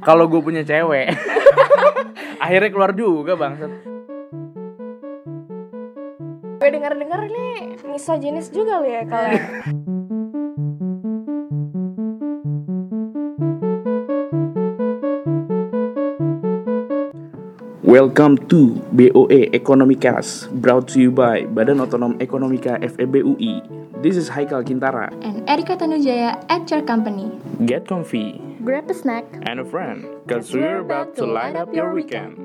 kalau gue punya cewek akhirnya keluar juga bangsat Gue denger-denger nih misoginis juga lu ya kalau Welcome to BOE Ekonomicast brought to you by Badan Otonom Ekonomika FEB UI. This is Haikal Kintara. and Erika Tanujaya at your company. Get comfy grab a snack. and a friend, cause we're about to light up your weekend.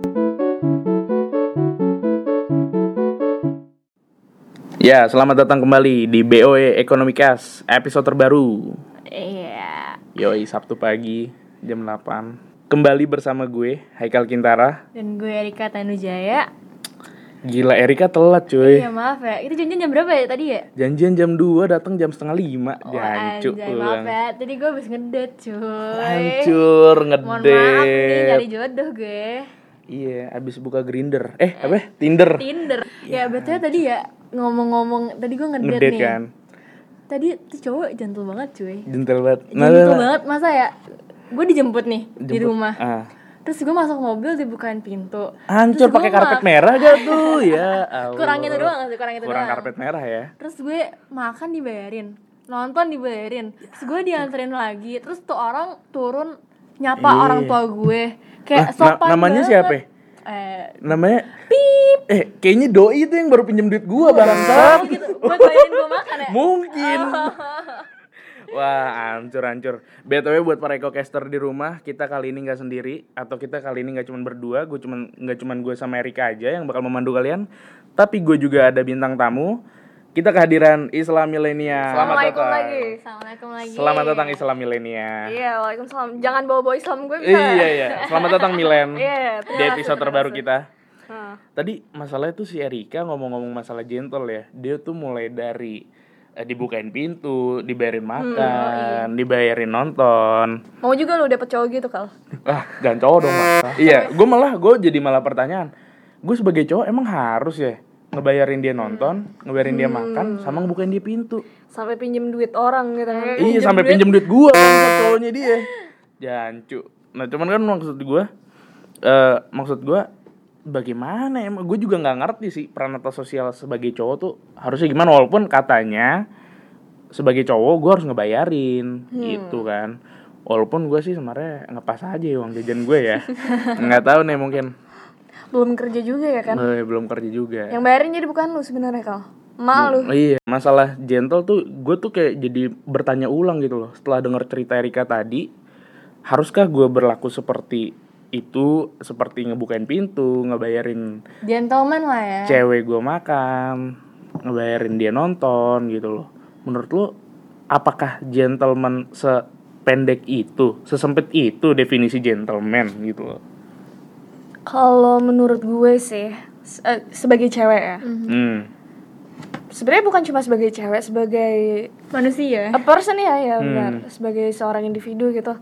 Ya, selamat datang kembali di BOE Ekonomicast episode terbaru. Iya. Yoi, Sabtu pagi jam 8. Kembali bersama gue, Haikal Kintara. Dan gue Erika Tanujaya. Gila, Erika telat cuy. Iya maaf ya. Itu janjian jam berapa ya tadi ya? Janjian jam 2, datang jam setengah 5. Oh, anjay, maaf ya. Tadi gue habis ngedate cuy. Hancur, Mohon maaf nih nyari jodoh gue. Iya, abis buka Grinder. Eh, apa? ya? Tinder. Tinder. Ya betul tadi ya ngomong-ngomong tadi gue ngedate, Ngedate nih. kan. Tadi tuh cowok gentle banget cuy. Gentle banget. Nah, Gentle nah, banget masa ya? Gue dijemput nih di jemput. rumah. Ah. Terus gue masuk mobil dibukain pintu. Hancur gua pakai karpet merah gak tuh? Ya Allah. Kurang itu doang sih, kurang itu Kurang doang. karpet merah ya. Terus gue makan dibayarin, nonton dibayarin. Terus gue dianterin lagi. Terus tuh orang turun nyapa Iya. orang tua gue. Kayak na- sopan namanya banget. siapa? Eh, Namanya Pip. Eh, kayaknya doi itu yang baru pinjam duit gua bangsat. oh gitu. Buat bayarin gue makan ya. Mungkin. Wah, hancur-hancur. BTW buat para ekocaster di rumah, kita kali ini nggak sendiri atau kita kali ini nggak cuma berdua, gue cuman nggak cuman gue sama Erika aja yang bakal memandu kalian, tapi gue juga ada bintang tamu. Kita kehadiran Islam milenial. Selamat Assalamualaikum datang. lagi. Assalamualaikum lagi. Selamat datang Islam milenial. Iya, waalaikumsalam. Jangan bawa-bawa Islam gue bisa. Iya iya. Selamat datang Milen. Iya, Di episode terbaru kita. Hah. Tadi masalahnya tuh si Erika ngomong-ngomong masalah gentle ya. Dia tuh mulai dari dibukain pintu, dibayarin makan, dibayarin nonton. Mau juga lu dapet cowok gitu, Kal? Ah, jangan cowok dong, Mas. iya, gue malah gue jadi malah pertanyaan. Gue sebagai cowok emang harus ya ngebayarin dia nonton, ngebayarin dia makan, sama ngebukain dia pintu. Sampai pinjem duit orang gitu kan. iya, sampai pinjem duit gua bangsat cowoknya dia. Jancu. Nah, cuman kan maksud gua eh maksud gua bagaimana emang gue juga nggak ngerti sih peran atau sosial sebagai cowok tuh harusnya gimana walaupun katanya sebagai cowok gue harus ngebayarin gitu kan walaupun gue sih sebenarnya ngepas aja ya uang jajan gue ya nggak tahu nih mungkin Belum kerja juga ya kan? Eh, belum kerja juga Yang bayarin jadi bukan lu sebenarnya, Kal. Emak lu. Iya, masalah gentle tuh gue tuh kayak jadi bertanya ulang gitu loh. Setelah denger cerita Erika tadi, haruskah gue berlaku seperti itu, seperti ngebukain pintu, ngebayarin Gentleman lah ya. cewek gue makan, ngebayarin dia nonton gitu loh. Menurut lo, apakah gentleman sependek itu, sesempit itu definisi gentleman gitu loh? Kalau menurut gue sih se- eh, sebagai cewek ya. Hmm. Sebenarnya bukan cuma sebagai cewek, sebagai Manusia. a person ya, ya Hmm. benar. Sebagai seorang individu gitu.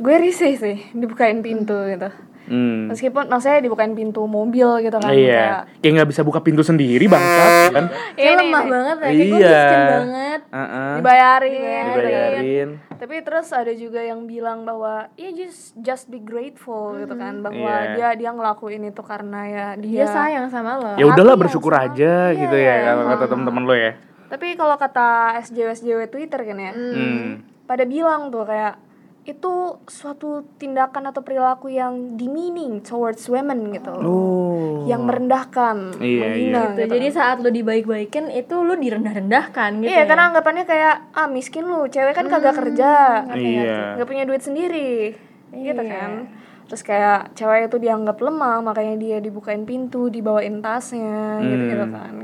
Gue risih sih dibukain pintu gitu. Hmm. Meskipun maksudnya dibukain pintu mobil gitu kan. Iya, kayak nggak bisa buka pintu sendiri bangsat kan? Kayak, kayak lemah banget ya, kayak gue Iya. miskin banget. Heeh. Dibayarin. Dibayarin. Tapi terus ada juga yang bilang bahwa ya just just be grateful gitu kan bahwa Iya. dia dia ngelakuin itu karena ya dia, Dia sayang sama lo. ya udahlah bersyukur sama. aja gitu ya kalau kata teman-teman lo ya Tapi kalau kata SJW SJW Twitter kan ya, hmm. pada bilang tuh kayak itu suatu tindakan atau perilaku yang demeaning towards women gitu. oh Yang merendahkan, Iya, menghina Gitu. gitu. Jadi saat lo dibaik-baikin itu lo direndah-rendahkan gitu. Iya, ya. karena anggapannya kayak ah miskin lu, cewek kan kagak kerja, iya nggak punya duit sendiri, gitu kan. Terus kayak cewek itu dianggap lemah, makanya dia dibukain pintu, dibawain tasnya, gitu-gitu Hmm. kan.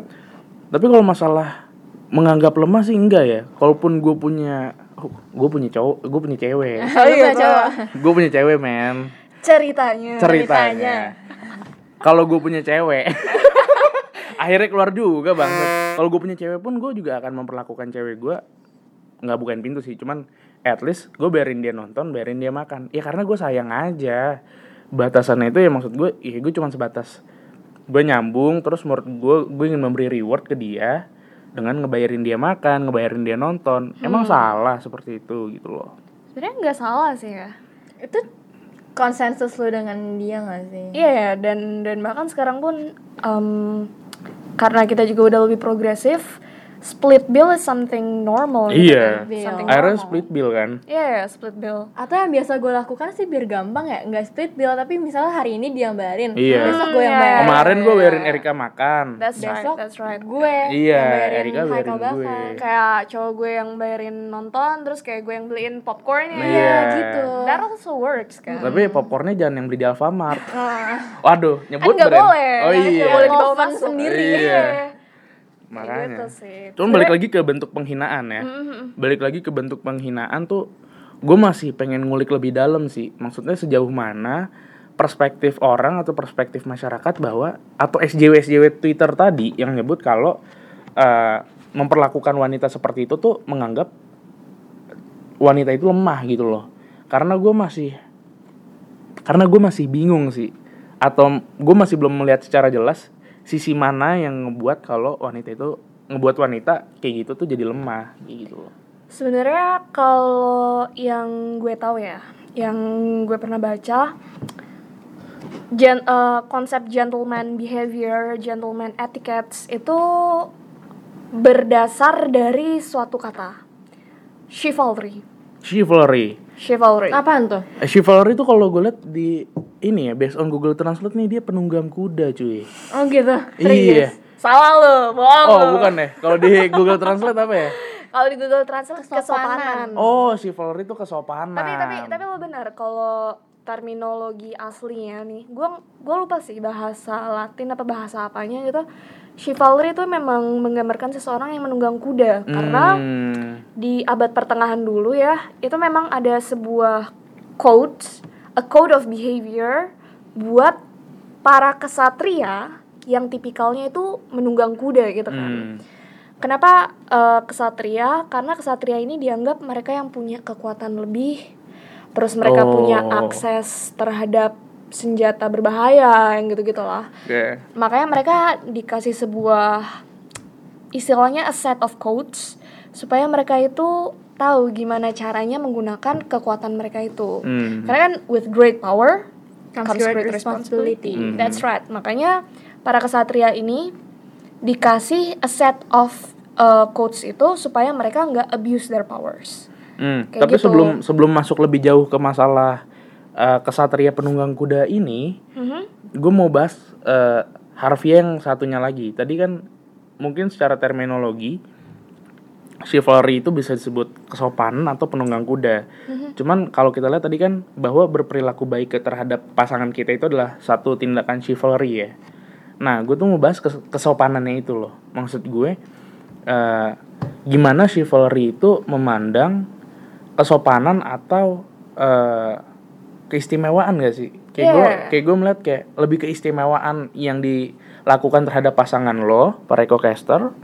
tapi kalau masalah menganggap lemah sih enggak ya kalaupun gue punya oh, gue punya cowok gue punya cewek. Oh iya, coba. gue punya cewek men. Ceritanya. ceritanya. kalau gue punya cewek akhirnya keluar juga bang. Kalau gue punya cewek pun gue juga akan memperlakukan cewek gue nggak bukain pintu sih cuman at least gue biarin dia nonton biarin dia makan. Ya karena gue sayang aja. Batasannya itu ya maksud gue ya gue cuman sebatas gue nyambung terus menurut gue gue ingin memberi reward ke dia dengan ngebayarin dia makan ngebayarin dia nonton. Emang salah seperti itu gitu loh. Sebenarnya nggak salah sih ya. Itu konsensus lu dengan dia gak sih? Iya ya, dan dan bahkan sekarang pun em, karena kita juga udah lebih progresif, split bill is something normal. gitu Iya. kan. Something Akhirnya normal. split bill kan. Iya, yeah, split bill. atau yang biasa gue lakukan sih biar gampang ya nggak split bill tapi misalnya hari ini dia yang bayarin Iya. besok gue yang Hmm, bayarin Kemarin gue bayarin Erika makan. That's right, besok that's right. gue Iya, yang bayarin Erika bayarin gue. bakar. Kayak cowok gue yang bayarin nonton, terus kayak gue yang beliin popcornnya. Iya. Iya gitu That also works kan. Tapi popcornnya jangan yang beli di Alfamart. Ah. Waduh, kan nyebut nggak brand. boleh. Oh kan iya. nggak boleh dibawa sendiri. Iya. Makanya. gitu sih. Cuman balik lagi ke bentuk penghinaan ya. Balik lagi ke bentuk penghinaan tuh gue masih pengen ngulik lebih dalam sih. Maksudnya sejauh mana perspektif orang atau perspektif masyarakat bahwa atau SJW SJW Twitter tadi yang nyebut kalau eh, memperlakukan wanita seperti itu tuh menganggap wanita itu lemah gitu loh. Karena gue masih karena gue masih bingung sih atau gue masih belum melihat secara jelas sisi mana yang ngebuat kalau wanita itu ngebuat wanita kayak gitu tuh jadi lemah kayak gitu loh. Sebenarnya kalau yang gue tahu ya, yang gue pernah baca, gen, eh, konsep gentleman behavior, gentleman etiquettes itu berdasar dari suatu kata, chivalry. Chivalry. Chivalry. apaan tuh Eh, chivalry itu kalau gue liat di ini ya based on Google Translate nih dia penunggang kuda cuy. oh gitu Iya. Salah lo, bohong. Oh lo. bukan ya. Kalau di Google Translate apa ya? Kalau di Google Translate Kesopanan. kesopanan. Oh chivalry itu kesopanan. tapi tapi tapi lo benar kalau terminologi aslinya nih gue gue lupa sih bahasa Latin apa bahasa apanya gitu chivalry itu memang menggambarkan seseorang yang menunggang kuda karena Hmm. di abad pertengahan dulu ya itu memang ada sebuah code a code of behavior buat para kesatria yang tipikalnya itu menunggang kuda gitu kan Hmm. Kenapa eh, kesatria? Karena kesatria ini dianggap mereka yang punya kekuatan lebih, terus mereka Oh. punya akses terhadap senjata berbahaya yang gitu gitulah. Oke. Makanya mereka dikasih sebuah istilahnya a set of codes supaya mereka itu tahu gimana caranya menggunakan kekuatan mereka itu. Hmm. Karena kan with great power Comes comes, great great responsibility. Mhm. That's right. Makanya para kesatria ini dikasih a set of uh, codes itu supaya mereka nggak abuse their powers. Hmm, Kayak Tapi gitu. sebelum sebelum masuk lebih jauh ke masalah eh, kesatria penunggang kuda ini, Mhm. gue mau bahas eh, harfiah yang satunya lagi. Tadi kan mungkin secara terminologi chivalry itu bisa disebut kesopanan atau penunggang kuda. Cuman kalau kita lihat tadi kan bahwa berperilaku baik terhadap pasangan kita itu adalah satu tindakan chivalry ya. Nah, gue tuh mau bahas kes- kesopanannya itu loh. Maksud gue eh, gimana chivalry itu memandang kesopanan atau eh, keistimewaan gak sih? Kayak gue Yeah. kayak gue melihat kayak lebih keistimewaan yang dilakukan terhadap pasangan lo, para caster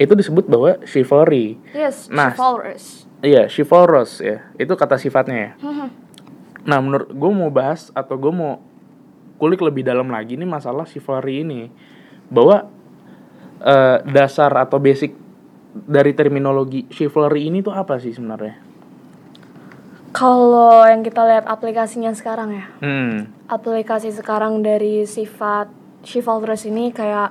itu disebut bahwa chivalry. Yes, Nah, chivalrous. Iya, chivalrous ya. Itu kata sifatnya ya. Mhm. Nah, menurut gue mau bahas atau gue mau kulik lebih dalam lagi nih masalah chivalry ini. Bahwa eh, dasar atau basic dari terminologi chivalry ini tuh apa sih sebenarnya? Kalau yang kita lihat aplikasinya sekarang ya, Hmm. aplikasi sekarang dari sifat chivalrous ini kayak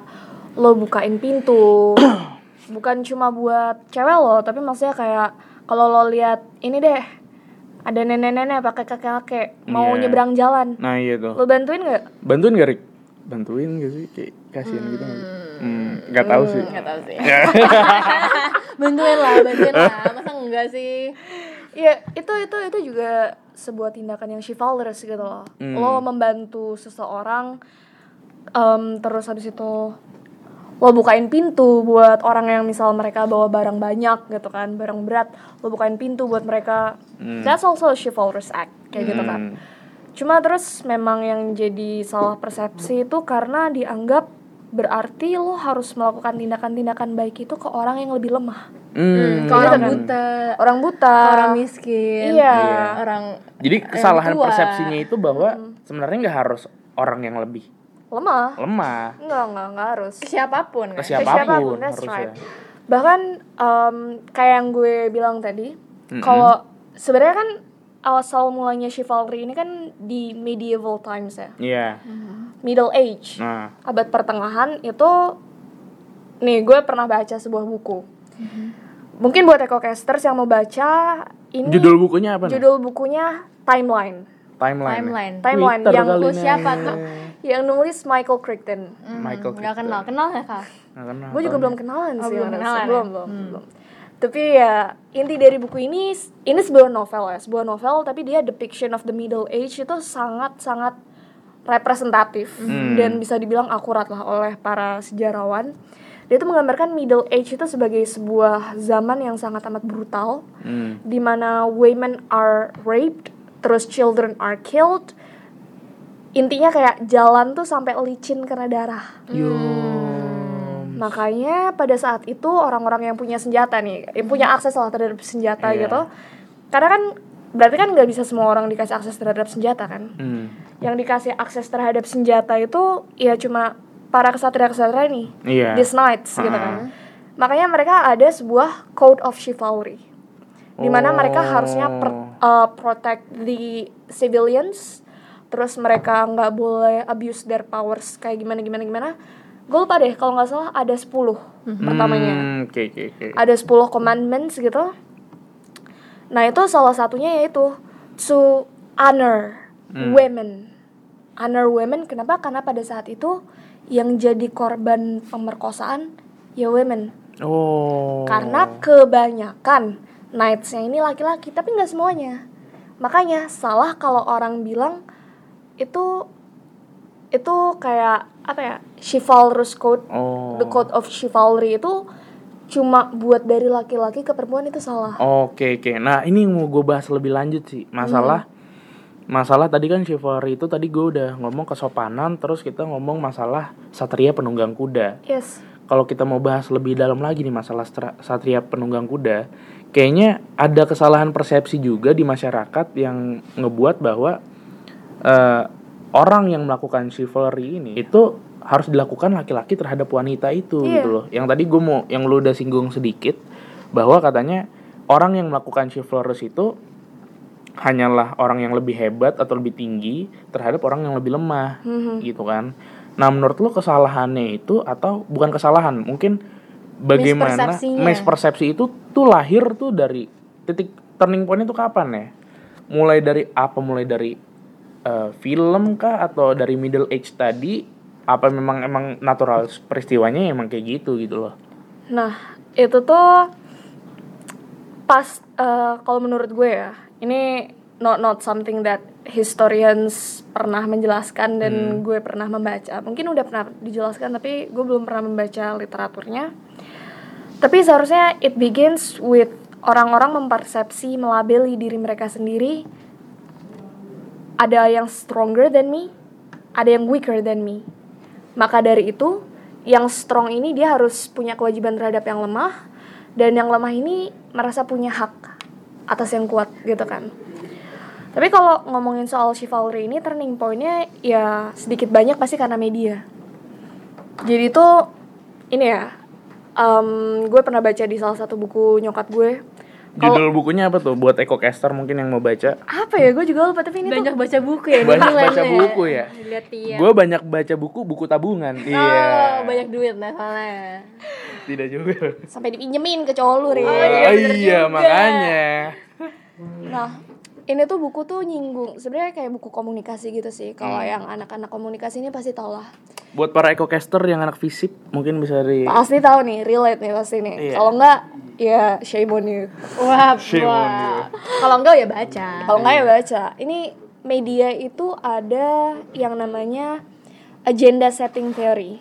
lo bukain pintu, bukan cuma buat cewek lo, tapi maksudnya kayak kalau lo lihat ini deh, ada nenek-nenek pakai kakek-kakek mau Iya. nyebrang jalan, Nah, iya tuh. lo bantuin nggak? Bantuin gak, Rik? Bantuin gak sih? Kayak kasihan gitu nggak? Hmm, gak tahu sih. nggak tahu sih bantuin lah bantuin lah masa enggak sih Iya, itu itu itu juga sebuah tindakan yang chivalrous gitu loh. Hmm. Lo membantu seseorang, em, terus habis itu lo bukain pintu buat orang yang misal mereka bawa barang banyak gitu kan, barang berat, lo bukain pintu buat mereka. Hmm. That's also a chivalrous act kayak gitu kan. Hmm. Cuma terus memang yang jadi salah persepsi itu karena dianggap berarti lo harus melakukan tindakan-tindakan baik itu ke orang yang lebih lemah. Hmm, ke orang kan? buta Orang buta. ke orang miskin Iya. orang Jadi kesalahan tua. persepsinya itu bahwa sebenarnya nggak harus orang yang lebih lemah. lemah Enggak, enggak, enggak harus. ke siapa pun ke siapa pun that's harusnya. right. Bahkan em, kayak yang gue bilang tadi, Mm-mm. kalau sebenarnya kan asal mulanya chivalry ini kan di medieval times ya. Iya. Middle age. Nah, Abad pertengahan itu nih gue pernah baca sebuah buku. Mungkin buat ecocasters yang mau baca ini judul bukunya apa? nih? judul bukunya Timeline. Timeline. ya? Timeline. Timeline Twitter yang nih. siapa tuh? Yang nulis Michael Crichton. Michael Nggak Crichton. kenal, kenal ya kak? Nggak kenal. Gue juga belum kenalan Oh, sih. belum kenalan ya? belum, belum, belum. Tapi ya inti dari buku ini ini sebuah novel ya, sebuah novel tapi dia depiction of the middle age itu sangat sangat representatif dan bisa dibilang akurat lah oleh para sejarawan. Dia itu menggambarkan middle age itu sebagai sebuah zaman yang sangat amat brutal Hmm. di mana women are raped, terus children are killed. Intinya kayak jalan tuh sampai licin karena darah. Yo. Makanya pada saat itu orang-orang yang punya senjata nih, yang punya akses lah terhadap senjata Iya. gitu. Karena kan berarti kan nggak bisa semua orang dikasih akses terhadap senjata kan. Hmm. Yang dikasih akses terhadap senjata itu ya cuma para kesatria-kesatria nih, Iya. these knights gitu Ah. kan. Makanya mereka ada sebuah code of chivalry. Di mana mereka harusnya per- uh, protect the civilians, terus mereka nggak boleh abuse their powers kayak gimana gimana gimana. Gue lupa deh kalau nggak salah ada 10 pertamanya Hmm, Oke, oke, oke. ada 10 commandments gitu. Nah, itu salah satunya yaitu to honor women. Honor women kenapa? Karena pada saat itu yang jadi korban pemerkosaan ya women. Oh. Karena kebanyakan knights-nya ini laki-laki, tapi nggak semuanya. Makanya salah kalau orang bilang itu itu kayak apa ya? Chivalrous code Oh. the code of chivalry itu cuma buat dari laki-laki ke perempuan itu salah. Oke oke. Nah ini yang mau gue bahas lebih lanjut sih masalah masalah tadi kan chivalry itu tadi gue udah ngomong kesopanan terus kita ngomong masalah satria penunggang kuda. Yes. Kalau kita mau bahas lebih dalam lagi nih masalah satria penunggang kuda, kayaknya ada kesalahan persepsi juga di masyarakat yang ngebuat bahwa eh, orang yang melakukan chivalry ini itu harus dilakukan laki-laki terhadap wanita itu Iya. gitu loh. Yang tadi gue mau yang lu udah singgung sedikit bahwa katanya orang yang melakukan chivalrous itu hanyalah orang yang lebih hebat atau lebih tinggi terhadap orang yang lebih lemah gitu kan. Nah, menurut lu kesalahannya itu atau bukan kesalahan, mungkin bagaimana mispersepsi itu tuh lahir tuh dari titik turning point itu kapan ya? Mulai dari apa? Mulai dari eh, film kah atau dari middle age tadi? Apa memang emang natural peristiwanya emang kayak gitu gitu loh? Nah, itu tuh pas eh, kalau menurut gue ya, ini not not something that historians pernah menjelaskan dan gue pernah membaca. Mungkin udah pernah dijelaskan tapi gue belum pernah membaca literaturnya. Tapi seharusnya it begins with orang-orang mempersepsi melabeli diri mereka sendiri ada yang stronger than me, ada yang weaker than me. Maka dari itu, yang strong ini dia harus punya kewajiban terhadap yang lemah dan yang lemah ini merasa punya hak atas yang kuat gitu kan. Tapi kalau ngomongin soal chivalry ini turning pointnya ya sedikit banyak pasti karena media. Jadi itu ini ya, em, gue pernah baca di salah satu buku nyokap gue. Kalau Judul bukunya apa tuh buat Caster mungkin yang mau baca? apa ya? Gue juga lupa tapi ini Banyak tuh baca buku ya. Banyak baca buku ya? Lihat iya. Gue banyak baca buku, buku tabungan. Oh, Iya. banyak duit nah soalnya. Tidak juga. sampai dipinjemin ke cowok lu, Ri. Oh, iya, makanya. Nah, ini tuh buku tuh nyinggung sebenarnya kayak buku komunikasi gitu sih. Kalau Hmm. yang anak-anak komunikasi ini pasti tau lah. Buat para Caster yang anak fisip mungkin bisa di Pasti tahu nih, relate nih pasti nih. Iya. Kalau enggak ya shame on you. Wah, Shame on wah. Kalau enggak ya baca. Kalau enggak ya baca. Ini media itu ada yang namanya agenda setting theory.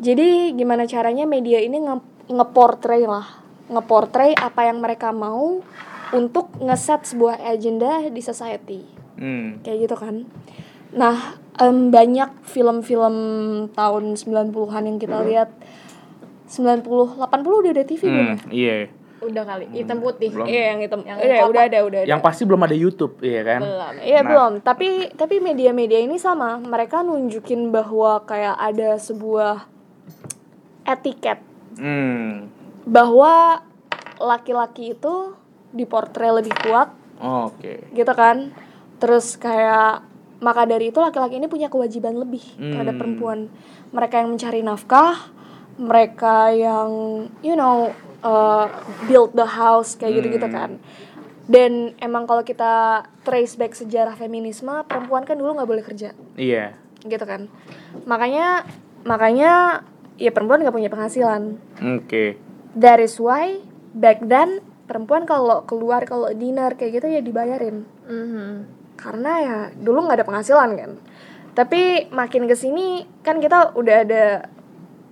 Jadi gimana caranya media ini nge ngeportray lah, ngeportray apa yang mereka mau untuk ngeset sebuah agenda di society. Hmm. kayak gitu kan nah em, banyak film-film tahun 90-an yang kita lihat 90 80 udah ada TV belum Hmm, ya? iya. Udah kali, hitam putih. Belum. Iya yang hitam. Yang udah, udah ada, udah ada. Yang pasti belum ada YouTube, iya kan? Belum. Iya Nah. belum, tapi tapi media-media ini sama, mereka nunjukin bahwa kayak ada sebuah etiket Hmm. bahwa laki-laki itu diportray lebih kuat, Oke. gitu kan terus kayak maka dari itu laki-laki ini punya kewajiban lebih terhadap Hmm. perempuan mereka yang mencari nafkah mereka yang you know uh, build the house kayak gitu gitu Hmm. kan dan emang kalau kita trace back sejarah feminisme perempuan kan dulu nggak boleh kerja Iya. gitu kan makanya makanya ya perempuan nggak punya penghasilan Oke. that is why back then perempuan kalau keluar kalau dinner kayak gitu ya dibayarin Mhm. karena ya dulu nggak ada penghasilan kan tapi makin ke sini kan kita udah ada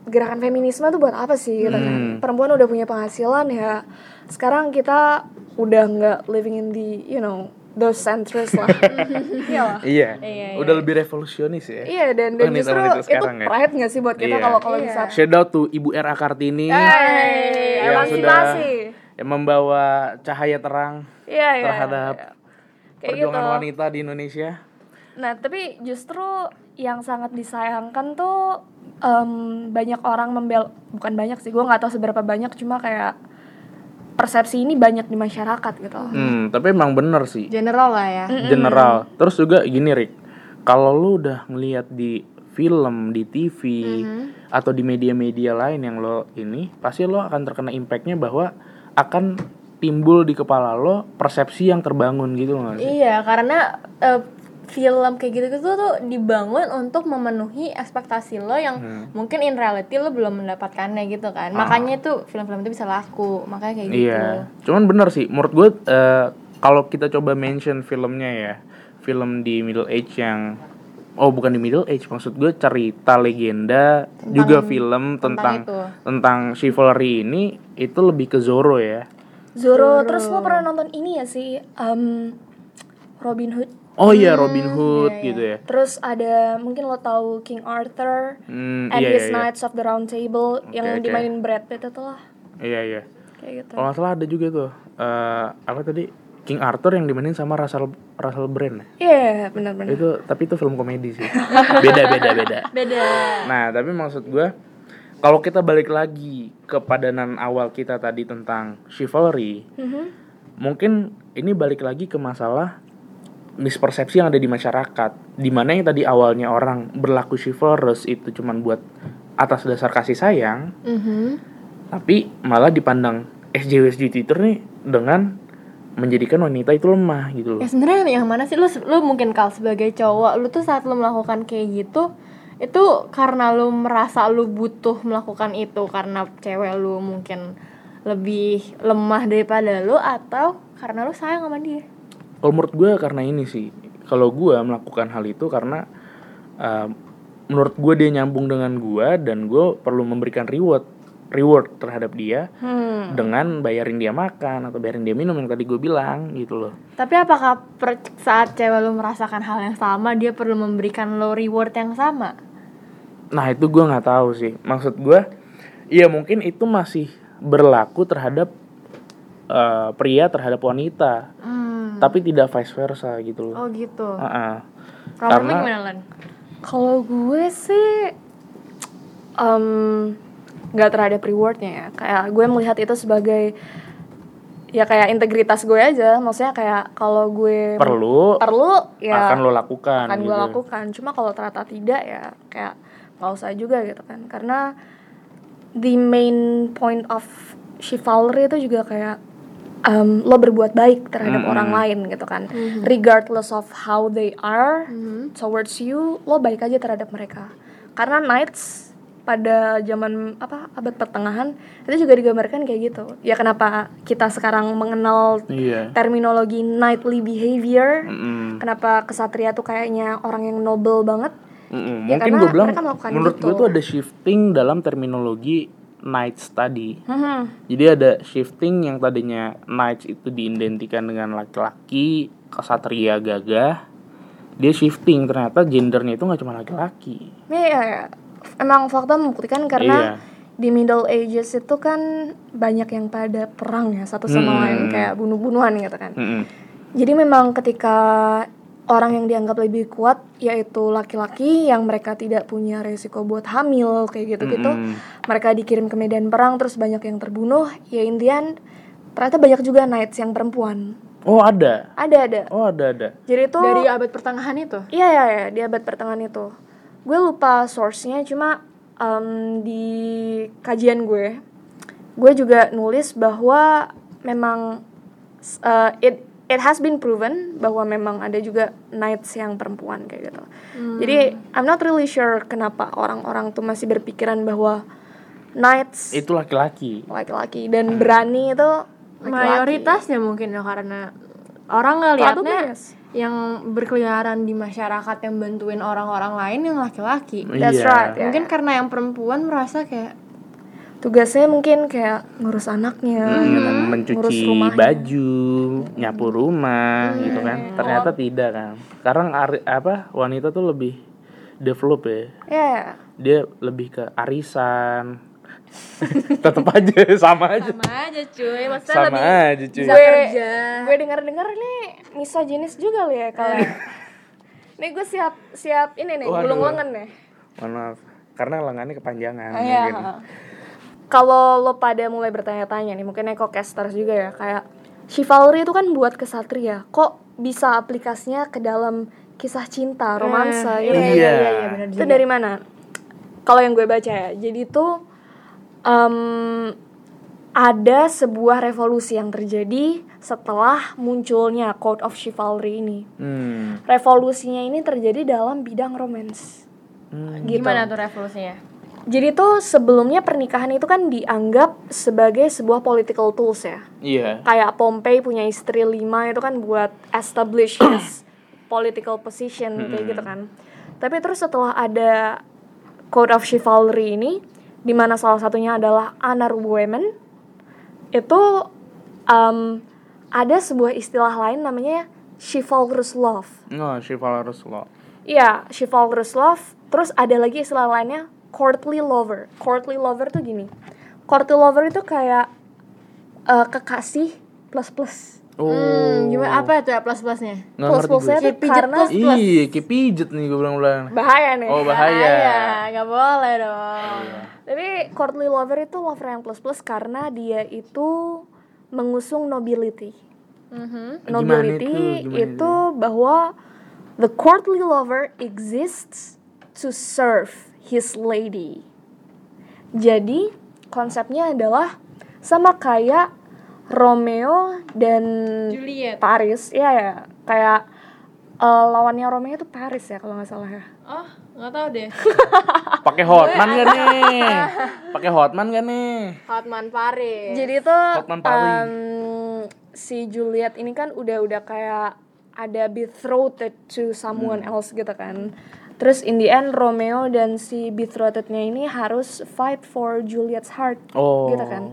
gerakan feminisme tuh buat apa sih gitu kan Hmm. perempuan udah punya penghasilan ya sekarang kita udah nggak living in the you know those centers lah Iya lah. Iya. Iya, Udah lebih revolusionis ya. Iya dan dan justru itu ya. pride gak sih buat kita Iya. kalau kalau Iya. bisa Shout out to Ibu R.A. Kartini Hey, yang sudah yang membawa cahaya terang Iya iya. terhadap iya. Kayak gitu. perjuangan wanita di Indonesia. Nah, tapi justru yang sangat disayangkan tuh em, banyak orang membel bukan banyak sih, gue nggak tahu seberapa banyak, cuma kayak persepsi ini banyak di masyarakat gitu. Hmm, tapi emang bener sih. general lah ya General. Terus juga gini, Rick. Kalau lu udah ngeliat di film, di TV atau di media-media lain yang lo ini, pasti lo akan terkena impactnya bahwa akan timbul di kepala lo persepsi yang terbangun gitu loh nggak sih? Iya, karena eh, film kayak gitu gitu tuh dibangun untuk memenuhi ekspektasi lo yang mungkin in reality lo belum mendapatkannya gitu kan. Makanya itu film-film itu bisa laku. Makanya kayak gitu. Iya. Cuman bener sih, menurut gue eh, kalau kita coba mention filmnya ya, film di middle age yang oh bukan di middle age, maksud gue cerita legenda juga film tentang itu. tentang chivalry ini itu lebih ke Zorro ya. Zoro, terus lo pernah nonton ini ya sih, em, Robin Hood. Oh iya Robin Hood gitu ya. Terus ada mungkin lo tahu King Arthur Hmm, and iya, his iya, iya. Knights of the Round Table yang oke. dimainin Brad Pitt itu lah, Iya iya. kayak gitu. Kalau nggak salah ada juga tuh eh, apa tadi King Arthur yang dimainin sama Russell Russell Brand. ya? Iya, benar-benar. Itu tapi itu film komedi sih. beda beda beda. Beda. Nah, tapi maksud gue kalau kita balik lagi ke padanan awal kita tadi tentang chivalry, Mhm. mungkin ini balik lagi ke masalah mispersepsi yang ada di masyarakat. Di mana yang tadi awalnya orang berlaku chivalrous itu cuman buat atas dasar kasih sayang, Mhm. tapi malah dipandang SJW Twitter nih dengan menjadikan wanita itu lemah gitu loh. Ya sebenarnya yang mana sih lu lu mungkin kal sebagai cowok lu tuh saat lu melakukan kayak gitu itu karena lu merasa lu butuh melakukan itu karena cewek lu mungkin lebih lemah daripada lu atau karena lu sayang sama dia. Kalau menurut gue karena ini sih, kalau gue melakukan hal itu karena uh, menurut gue dia nyambung dengan gue dan gue perlu memberikan reward reward terhadap dia Hmm. dengan bayarin dia makan atau bayarin dia minum yang tadi gue bilang gitu loh. Tapi apakah per- saat cewek lu merasakan hal yang sama dia perlu memberikan lo reward yang sama? Nah itu gue nggak tahu sih. Maksud gue, ya mungkin itu masih berlaku terhadap uh, pria terhadap wanita, Hmm. Tapi tidak vice versa gitu loh. Oh gitu. Uh-uh. Kalau karena- gimana? Kalau gue sih em, nggak terhadap rewardnya ya. Kayak gue melihat itu sebagai ya kayak integritas gue aja. Maksudnya kayak kalau gue Perlu, perlu ya akan lo lakukan. akan gue gitu. lakukan. Cuma kalau ternyata tidak ya kayak nggak usah juga gitu kan. Karena the main point of chivalry itu juga kayak em, lo berbuat baik terhadap Mm-mm. orang lain gitu kan. Regardless of how they are Mhm. towards you, lo baik aja terhadap mereka. Karena knights pada zaman apa abad pertengahan itu juga digambarkan kayak gitu. Ya kenapa kita sekarang mengenal Iya. terminologi knightly behavior? Mm-mm. Kenapa kesatria tuh kayaknya orang yang noble banget? Mm-mm. Ya, Mungkin karena gue bilang, mereka melakukan menurut gitu. gue tuh ada shifting dalam terminologi knights tadi. Hmm. Jadi ada shifting yang tadinya knights itu diidentikan dengan laki-laki, kesatria gagah. Dia shifting ternyata gendernya itu nggak cuma laki-laki. Iya, iya, iya. emang fakta membuktikan Iya. karena di Middle Ages itu kan banyak yang pada perang ya satu sama Hmm. lain kayak bunuh-bunuhan gitu kan. Mm-mm. Jadi memang ketika orang yang dianggap lebih kuat yaitu laki-laki yang mereka tidak punya resiko buat hamil kayak gitu-gitu, Mm-mm. mereka dikirim ke medan perang terus banyak yang terbunuh, ya Indian ternyata banyak juga knights yang perempuan Oh ada. Ada ada. Oh ada ada. Jadi itu Dari abad pertengahan itu. Iya iya iya di abad pertengahan itu. Gue lupa source-nya cuma em, di kajian gue, gue juga nulis bahwa memang uh, it it has been proven bahwa memang ada juga knights yang perempuan kayak gitu. Jadi I'm not really sure kenapa orang-orang tuh masih berpikiran bahwa knights Itu laki-laki. laki-laki dan berani itu laki-laki. Mayoritasnya mungkin ya karena orang ngelihatnya yes. yang berkeliaran di masyarakat yang bantuin orang-orang lain yang laki-laki. That's Iya. right. ya. Mungkin karena yang perempuan merasa kayak tugasnya mungkin kayak ngurus anaknya, gitu kan, Hmm, ngurus mencuci rumahnya. baju, nyapu rumah gitu kan. Ternyata tidak kan. Sekarang ari- apa wanita tuh lebih develop ya. Ya, Dia lebih ke arisan. Tetap aja sama aja. sama aja cuy, maksudnya Sama lebih aja cuy. bisa Gue- kerja. gue dengar-dengar nih misoginis juga lo ya kalian. nih gue siap siap ini nih gulung lengan nih. Mohon maaf. Karena lengannya kepanjangan Iya. mungkin. Kalau lo pada mulai bertanya-tanya nih, mungkin Eko casters juga ya, kayak chivalry itu kan buat kesatria. Kok bisa aplikasinya ke dalam kisah cinta, romansa Eh, gitu? iya, Iya. iya, iya, benar Itu juga. dari mana? Kalau yang gue baca ya, jadi itu em, ada sebuah revolusi yang terjadi setelah munculnya Code of Chivalry ini. Hmm. Revolusinya ini terjadi dalam bidang romance. Hmm. Gitu. Gimana tuh revolusinya? Jadi tuh sebelumnya pernikahan itu kan dianggap sebagai sebuah political tools ya. Iya. Kayak Pompey punya istri lima itu kan buat establish his political position kayak gitu kan. Tapi terus setelah ada Code of Chivalry ini, di mana salah satunya adalah honor women, itu um, ada sebuah istilah lain namanya chivalrous love. No, chivalrous law. Iya, chivalrous love. Terus ada lagi istilah lainnya courtly lover. Courtly lover tuh gini. Courtly lover itu kayak eh, kekasih plus plus. Oh. Hmm, gimana apa itu ya plus-plusnya? Nggak Plus plusnya gue. tuh Kayak pijet karena plus. Iya, kayak pijet nih gue bilang-bilang. bahaya nih. Oh, bahaya. nggak boleh dong. Tapi courtly lover itu lover yang plus plus karena dia itu mengusung nobility. Mhm. Gimana Nobility itu? Gimana itu bahwa the courtly lover exists to serve his lady. Jadi konsepnya adalah sama kayak Romeo dan Juliet. Paris, ya ya kayak eh, lawannya Romeo itu Paris ya kalau nggak salah ya. Oh, nggak tahu deh. Pakai hotman gak nih? Pakai hotman gak nih? Hotman Paris. Jadi itu Hotman Paris. em, si Juliet ini kan udah udah kayak ada betrothed to someone Hmm. else gitu kan. Terus in the end Romeo dan si betrothednya ini harus fight for Juliet's heart Oh. gitu kan.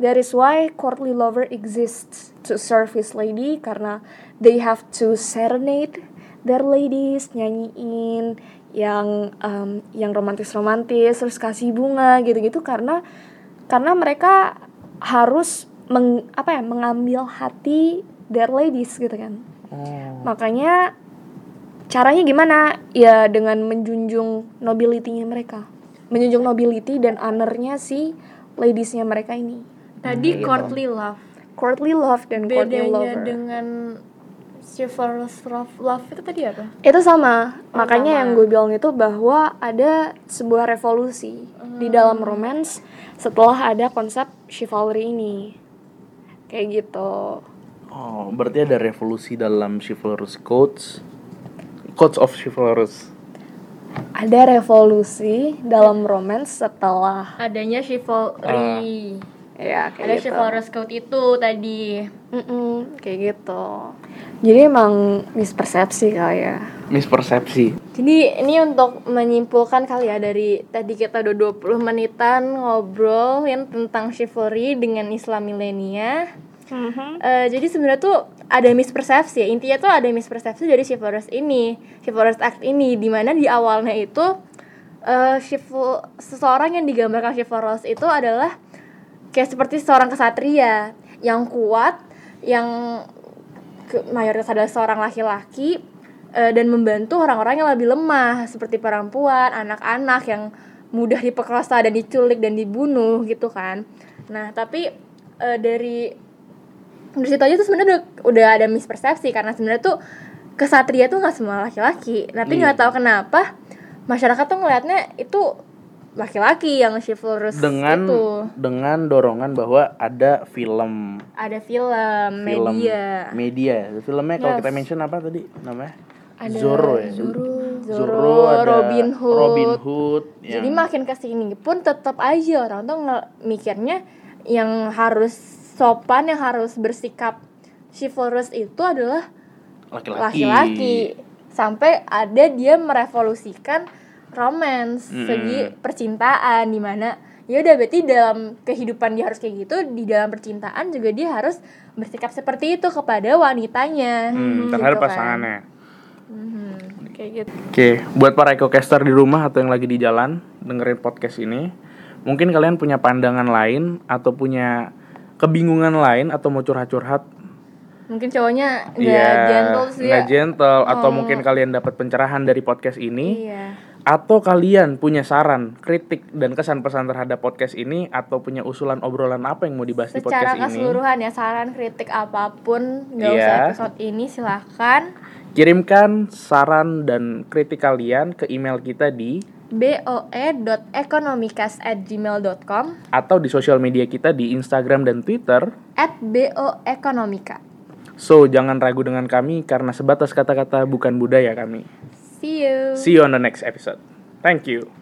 That is why courtly lover exists to serve his lady karena they have to serenade their ladies, nyanyiin yang em, yang romantis-romantis, terus kasih bunga gitu-gitu karena karena mereka harus meng, apa ya mengambil hati their ladies gitu kan. Oh. Makanya caranya gimana? Ya dengan menjunjung nobility-nya mereka. Menjunjung nobility dan honornya si ladiesnya mereka ini. Tadi courtly love. Courtly love dan courtly Bedanya lover. dengan chivalrous love, love itu tadi apa? Itu sama. Makanya sama. yang gue bilang itu bahwa ada sebuah revolusi di dalam romance setelah ada konsep chivalry ini. Kayak gitu. Oh, berarti ada revolusi dalam chivalrous codes. Codes of chivalrous. Ada revolusi dalam romance setelah Adanya chivalry. ya Ada kayak gitu. chivalrous code itu tadi. Mm-mm, kayak gitu. Jadi emang mispersepsi kali ya. Mispersepsi. Jadi ini untuk menyimpulkan kali ya dari tadi kita udah 20 menitan ngobrol yang tentang chivalry dengan Islam milenia. Eh, jadi sebenarnya tuh ada mispersepsi ya. Intinya tuh ada mispersepsi dari chivalrous ini, chivalrous act ini di mana di awalnya itu chival- seseorang yang digambarkan chivalrous itu adalah kayak seperti seorang kesatria yang kuat, yang mayoritas adalah seorang laki-laki eh, dan membantu orang-orang yang lebih lemah seperti perempuan, anak-anak yang mudah diperkosa dan diculik dan dibunuh gitu kan. Nah, tapi eh, dari dari situ aja tuh sebenarnya udah, udah ada mispersepsi karena sebenarnya tuh kesatria tuh nggak semua laki-laki. Tapi nggak tahu kenapa masyarakat tuh ngelihatnya itu laki-laki yang chivalrous dengan itu. dengan dorongan bahwa ada film. Ada film, film media. media. Filmnya kalau Yes. kita mention apa tadi namanya? Ada Zorro ya? Zorro. Zorro, ada Robin Hood. Robin Hood Jadi yang- makin ke sini pun tetap aja orang tuh mikirnya yang harus sopan, yang harus bersikap chivalrous itu adalah laki-laki laki-laki. Sampai ada dia merevolusikan romance, Mm-mm. segi percintaan di mana ya udah berarti dalam kehidupan dia harus kayak gitu, di dalam percintaan juga dia harus bersikap seperti itu kepada wanitanya. Hmm, terhadap gitu kan. pasangannya Mhm. kayak gitu Oke, buat para ecocaster di rumah atau yang lagi di jalan dengerin podcast ini, mungkin kalian punya pandangan lain atau punya kebingungan lain atau mau curhat-curhat, Mungkin cowoknya nggak Iya, gentle sih nggak ya. gentle, atau Oh. mungkin kalian dapat pencerahan dari podcast ini, Iya. atau kalian punya saran, kritik dan kesan pesan terhadap podcast ini, atau punya usulan obrolan apa yang mau dibahas di Secara podcast ini, keseluruhan ya saran kritik apa pun nggak Iya. usah episode ini silahkan kirimkan saran dan kritik kalian ke email kita di boe.economicas@gmail.com atau di sosial media kita di Instagram dan Twitter. at boeconomica. So, jangan ragu dengan kami karena sebatas kata-kata bukan budaya kami. See you. See you on the next episode. Thank you.